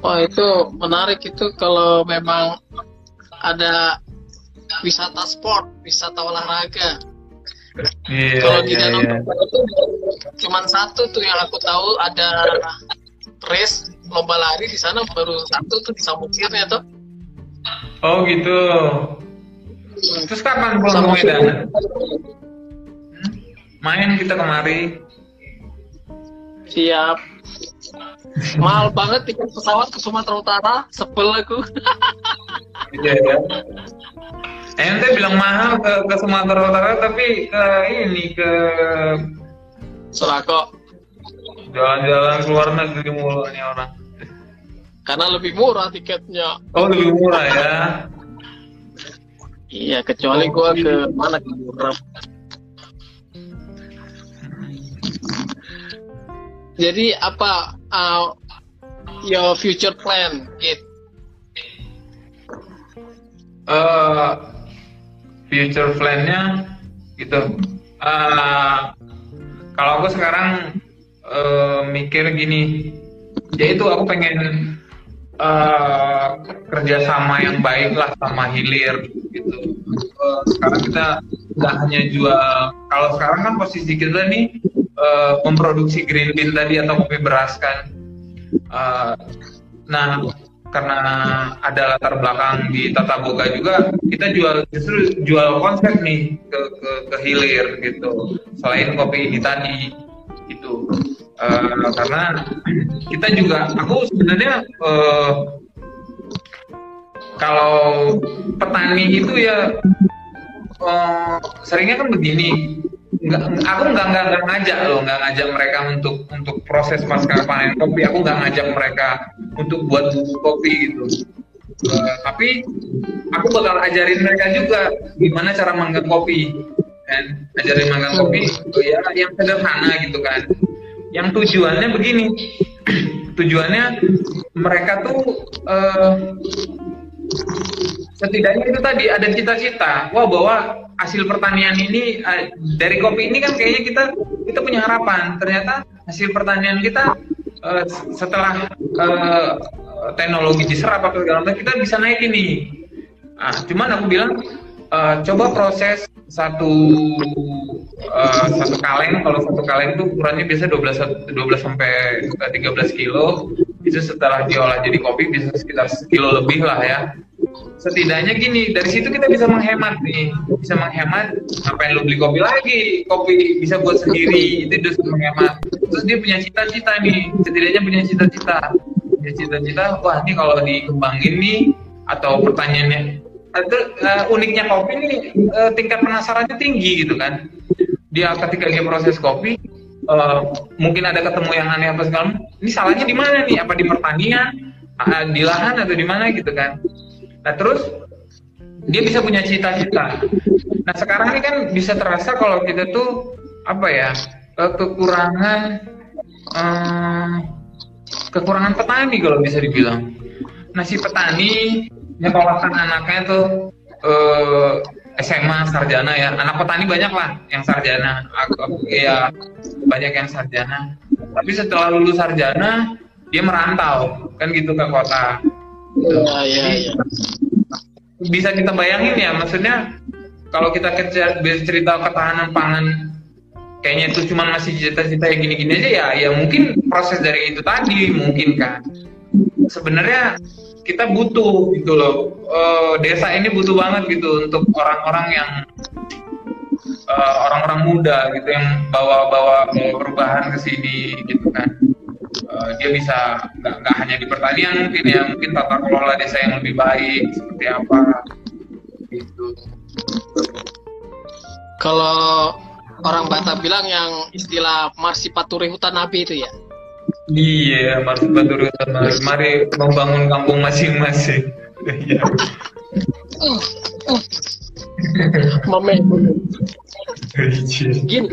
Wah itu menarik itu kalau memang ada wisata sport, wisata olahraga. Iya, kalau di iya, Danau iya. Itu cuman satu tuh yang aku tahu ada race lomba lari di sana baru satu tuh di Samukirnya tuh. Oh gitu. Terus kapan pulang ke Medan? Hmm? Main kita kemari. Siap. Mahal banget tiket pesawat ke Sumatera Utara, sebel aku. Iya ya. Ente bilang mahal ke, ke Sumatera Utara tapi ke ini ke Surako. jalan-jalan ke luar negeri mulu nih orang. Karena lebih murah tiketnya. Oh lebih murah ya. Iya, kecuali gua ke mana ke Buram. Jadi apa uh, your future plan, Kit? eh future plan-nya gitu. Eh, kalau aku sekarang eh, mikir gini, yaitu aku pengen eh, kerjasama yang baik lah sama hilir gitu. Eh, sekarang kita nggak hanya jual, kalau sekarang kan posisi kita nih eh, memproduksi green bean tadi atau kopi beras kan. Eh, nah karena ada latar belakang di tata boga juga kita jual justru jual konsep nih ke ke, ke hilir gitu selain kopi ini tadi itu Eh, karena kita juga aku sebenarnya eh, kalau petani itu ya eh, seringnya kan begini. Nggak aku nggak nggak nggak ngajak loh nggak ngajak mereka untuk untuk proses pasca panen kopi. Aku nggak ngajak mereka untuk buat kopi gitu. Eh, tapi aku bakal ajarin mereka juga gimana cara manggang kopi. Kan? Ajarin manggang kopi oh ya yang sederhana gitu kan yang tujuannya begini. Tujuannya mereka tuh eh, setidaknya itu tadi ada cita-cita. Wah bahwa hasil pertanian ini eh, dari kopi ini kan kayaknya kita kita punya harapan. Ternyata hasil pertanian kita eh, setelah eh, teknologi diserap apa segala macam kita bisa naik ini. Nah, cuman aku bilang eh, coba proses satu eh, satu kaleng. Kalau satu kaleng itu ukurannya biasa 12 12 sampai 13 kilo. Itu setelah diolah jadi kopi bisa sekitar sekilo lebih lah ya. Setidaknya gini dari situ kita bisa menghemat nih. Bisa menghemat ngapain lu beli kopi lagi? Kopi bisa buat sendiri. Itu udah menghemat. Terus dia punya cita-cita nih. Setidaknya punya cita-cita. Punya cita-cita wah ini kalau dikembangin nih atau pertanyaannya itu eh, uniknya kopi nih eh, tingkat penasarannya tinggi gitu kan. Dia ketika dia proses kopi eh, mungkin ada ketemu yang aneh apa segala ini salahnya di mana nih? Apa di pertanian? Ah, di lahan atau di mana gitu kan? Nah terus dia bisa punya cita-cita. Nah sekarang ini kan bisa terasa kalau kita tuh apa ya ke- kekurangan eh, kekurangan petani kalau bisa dibilang. Nah si petani nyekolahkan anaknya tuh eh, SMA sarjana ya. Anak petani banyak lah yang sarjana. Aku, aku ya banyak yang sarjana. Tapi setelah lulus sarjana dia merantau kan gitu ke kota. Gitu. Iya, iya, iya. bisa kita bayangin ya maksudnya kalau kita kejar cerita ketahanan pangan kayaknya itu cuma masih cita-cita yang gini-gini aja ya ya mungkin proses dari itu tadi mungkin kan sebenarnya kita butuh gitu loh. Eh, desa ini butuh banget gitu untuk orang-orang yang eh, orang-orang muda gitu yang bawa-bawa perubahan ke sini gitu kan. Eh, dia bisa nggak hanya di pertanian mungkin ya mungkin tata kelola desa yang lebih baik seperti apa gitu. Kalau orang Batak bilang yang istilah marsipaturi hutan api itu ya. Iya mari bantu mari, mari membangun kampung masing-masing Iya. Mame. Iya. Gin,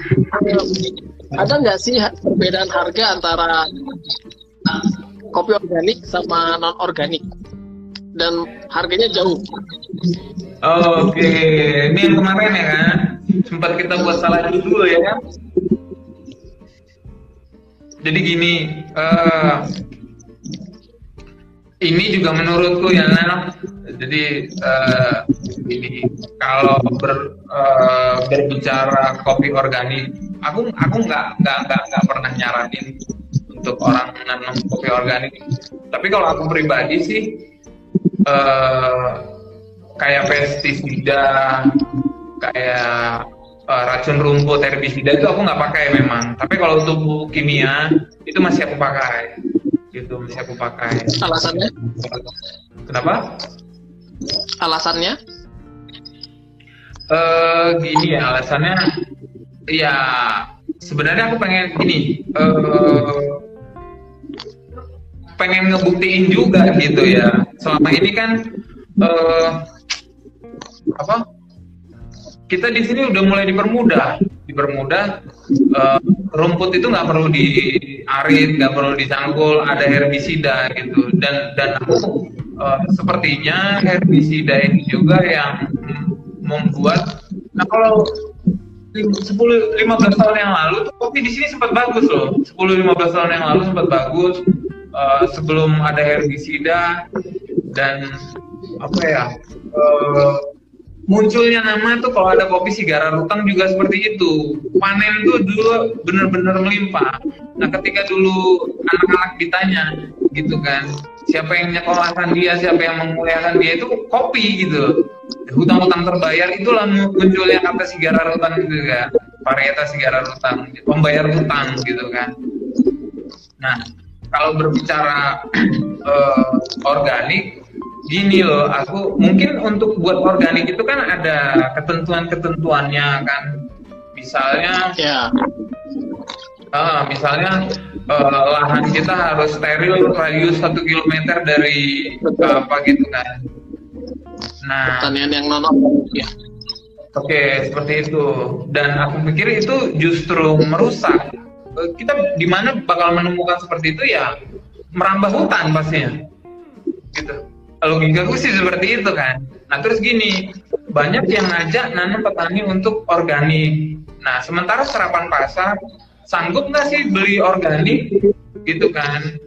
ada nggak sih perbedaan harga antara kopi organik sama non organik? Dan harganya jauh. Oke, ini yang kemarin ya kan, sempat kita buat salah judul ya kan. Jadi gini, eh, ini juga menurutku ya Nana. Jadi eh, ini kalau ber, eh, berbicara kopi organik, aku aku nggak nggak nggak nggak pernah nyaranin untuk orang nanam kopi organik. Tapi kalau aku pribadi sih eh, kayak pestisida, kayak eh, racun rumput, herbisida itu aku nggak pakai memang. Tapi kalau untuk pupuk kimia itu masih aku pakai. Gitu masih aku pakai. Alasannya? Kenapa? Alasannya? eh gini ya alasannya ya sebenarnya aku pengen gini eh pengen ngebuktiin juga gitu ya selama ini kan eh apa kita di sini udah mulai dipermudah. Dipermudah eh, rumput itu nggak perlu diarit nggak perlu dicangkul ada herbisida gitu. Dan dan eh, sepertinya herbisida ini juga yang membuat nah kalau 10 15 tahun yang lalu kopi di sini sempat bagus loh. 10 15 tahun yang lalu sempat bagus eh, sebelum ada herbisida dan apa ya eh, munculnya nama tuh kalau ada kopi sigara rutang juga seperti itu. Panen tuh dulu bener-bener melimpah. Nah ketika dulu anak-anak ditanya gitu kan siapa yang nyekolahkan dia siapa yang memuliakan dia itu kopi gitu hutang-hutang terbayar itulah munculnya kata sigara rutang gitu kan. Varietas sigara rutang pembayar hutang gitu kan. Nah kalau berbicara eh, organik gini loh aku mungkin untuk buat organik itu kan ada ketentuan-ketentuannya kan misalnya Ya. Ah, misalnya eh, lahan kita harus steril radius satu kilometer dari eh, apa gitu kan. Nah, Pertanian yang non ya. oke seperti itu. Dan aku pikir itu justru merusak. Eh, Kita di mana bakal menemukan seperti itu ya merambah hutan pastinya. Gitu. Logikaku sih seperti itu kan. Nah terus gini, banyak yang ngajak nanam petani untuk organik. Nah sementara serapan pasar sanggup nggak sih beli organik? Gitu kan.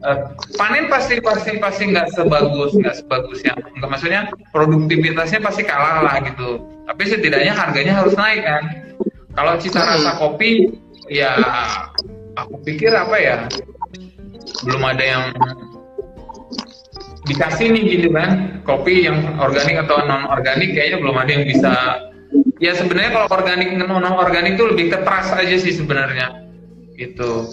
Eh, panen pasti pasti pasti nggak sebagus nggak sebagus yang nggak maksudnya produktivitasnya pasti kalah lah gitu. Tapi setidaknya harganya harus naik kan. Kalau cita rasa kopi ya aku pikir apa ya belum ada yang dikasih nih gitu kan kopi yang organik atau non organik kayaknya belum ada yang bisa. Ya sebenarnya kalau organik non organik itu lebih ke trust aja sih sebenarnya. Gitu.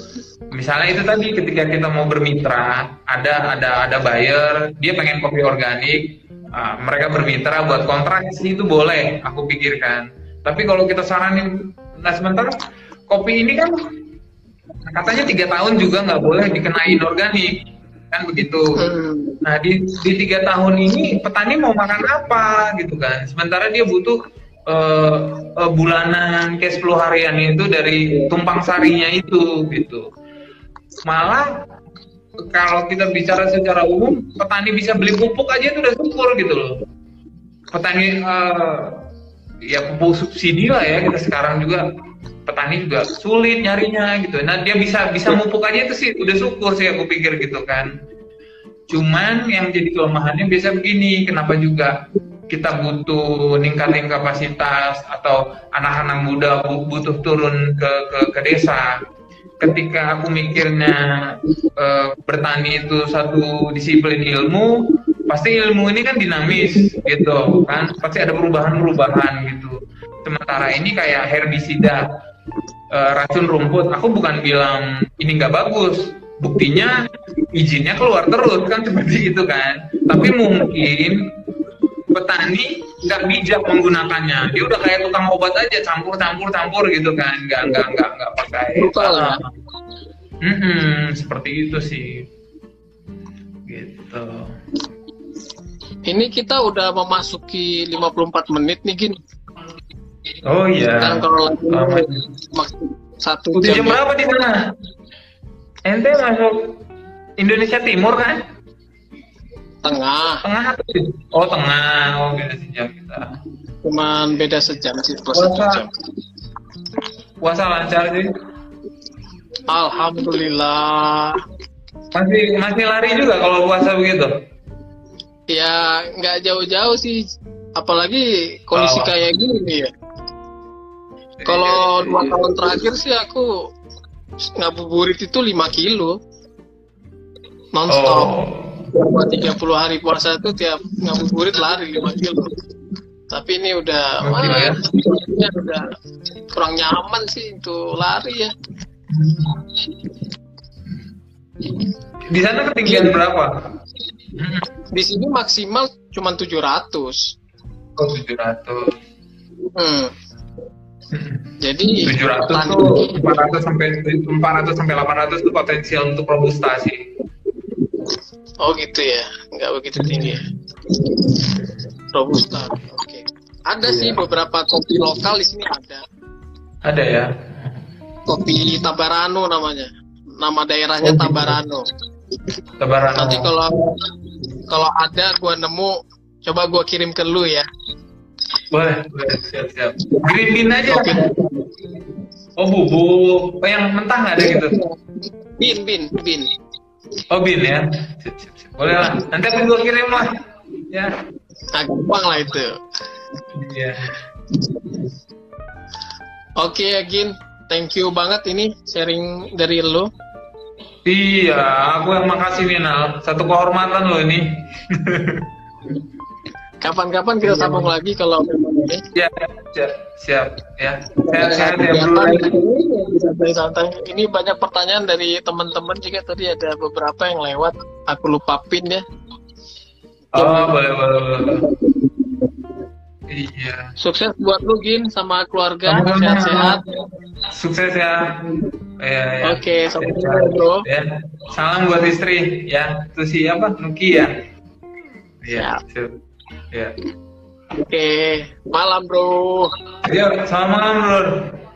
Misalnya itu tadi ketika kita mau bermitra ada ada ada buyer dia pengen kopi organik ah, mereka bermitra buat kontrak sih itu boleh aku pikirkan. Tapi kalau kita saranin nah sementara kopi ini kan katanya tiga tahun juga nggak boleh dikenain organik kan begitu Hmm. Nah di, di tiga tahun ini petani mau makan apa gitu kan? Sementara dia butuh eh, eh, bulanan cash flow harian itu dari tumpang sarinya itu gitu. Malah kalau kita bicara secara umum petani bisa beli pupuk aja itu udah syukur gitu loh. Petani eh, ya pupuk subsidi lah ya kita sekarang juga petani juga sulit nyarinya gitu. Nah dia bisa bisa mupuk aja itu sih udah syukur sih aku pikir gitu kan. Cuman yang jadi kelemahannya biasa begini, kenapa juga kita butuh ningkatin kapasitas atau anak-anak muda bu- butuh turun ke, ke, ke desa. Ketika aku mikirnya eh, bertani itu satu disiplin ilmu, pasti ilmu ini kan dinamis gitu kan, pasti ada perubahan-perubahan gitu. Sementara ini kayak herbisida, eh, racun rumput, aku bukan bilang ini nggak bagus, buktinya izinnya keluar terus kan seperti itu kan. Tapi mungkin petani nggak bijak menggunakannya. Dia udah kayak tukang obat aja campur campur campur gitu kan. Nggak nggak nggak nggak pakai. Brutal ya? Mm-mm, seperti itu sih. Gitu. Ini kita udah memasuki 54 menit nih Gin. Oh iya. Kan kalau lagi satu udah jam jam berapa di sana? Ente masuk Indonesia Timur kan? Tengah, tengah atau di- oh tengah. Oh beda sejam kita. Cuman beda sejam sih plus satu Puasa. jam. puasa lancar sih. Alhamdulillah. masih masih lari juga kalau puasa begitu? Ya nggak jauh-jauh sih, apalagi kondisi Oh. kayak gini ya. Kalau dua tahun terakhir sih aku ngabuburit itu 5 kilo nonstop Oh. selama 30 hari puasa itu tiap ngabuburit lari 5 kilo tapi ini udah Lima kilo ya? ya udah kurang nyaman sih itu lari ya Di sana ketinggian berapa? di sini maksimal cuma 700 Oh, 700. hmm. Jadi 700 tan- tuh 400 sampai 400 sampai 800 tuh potensial untuk robusta sih. oh gitu ya nggak begitu tinggi ya robusta oke ada sih Iya. beberapa kopi lokal di sini ada Ada ya. kopi Tabarano namanya nama daerahnya Oh, gitu. Tabarano Lebaran. nanti kalau kalau ada gua nemu coba gua kirim ke lu ya boleh, boleh, siap, siap. Green bean aja. Kopi Oh, bubuk. Oh, yang mentah nggak ada gitu? bin bin bin Oh, bean ya. Boleh lah. Nanti aku gua kirim lah. Ya. nah, gampang lah itu Iya. oke Agin thank you banget ini sharing dari lu Iya, aku yang makasih nih, Nal. Satu kehormatan lo ini. kapan-kapan kita sambung lagi kalau memang ini Ya, siap, siap. Ya, sehat-sehat ya, bro. santai-santai. Ini banyak pertanyaan dari teman-teman juga tadi ada beberapa yang lewat. Aku lupa pin ya. Oh, boleh, boleh, boleh. Iya. Sukses buat lu Gin sama keluarga sehat-sehat. Sukses ya. Iya, iya. Oke, sampai Ya. jumpa bro. Ya. Salam buat istri ya. Itu siapa? Nuki ya. Iya. siap. Ya. Oke, malam bro. Yuk, selamat malam, Bro.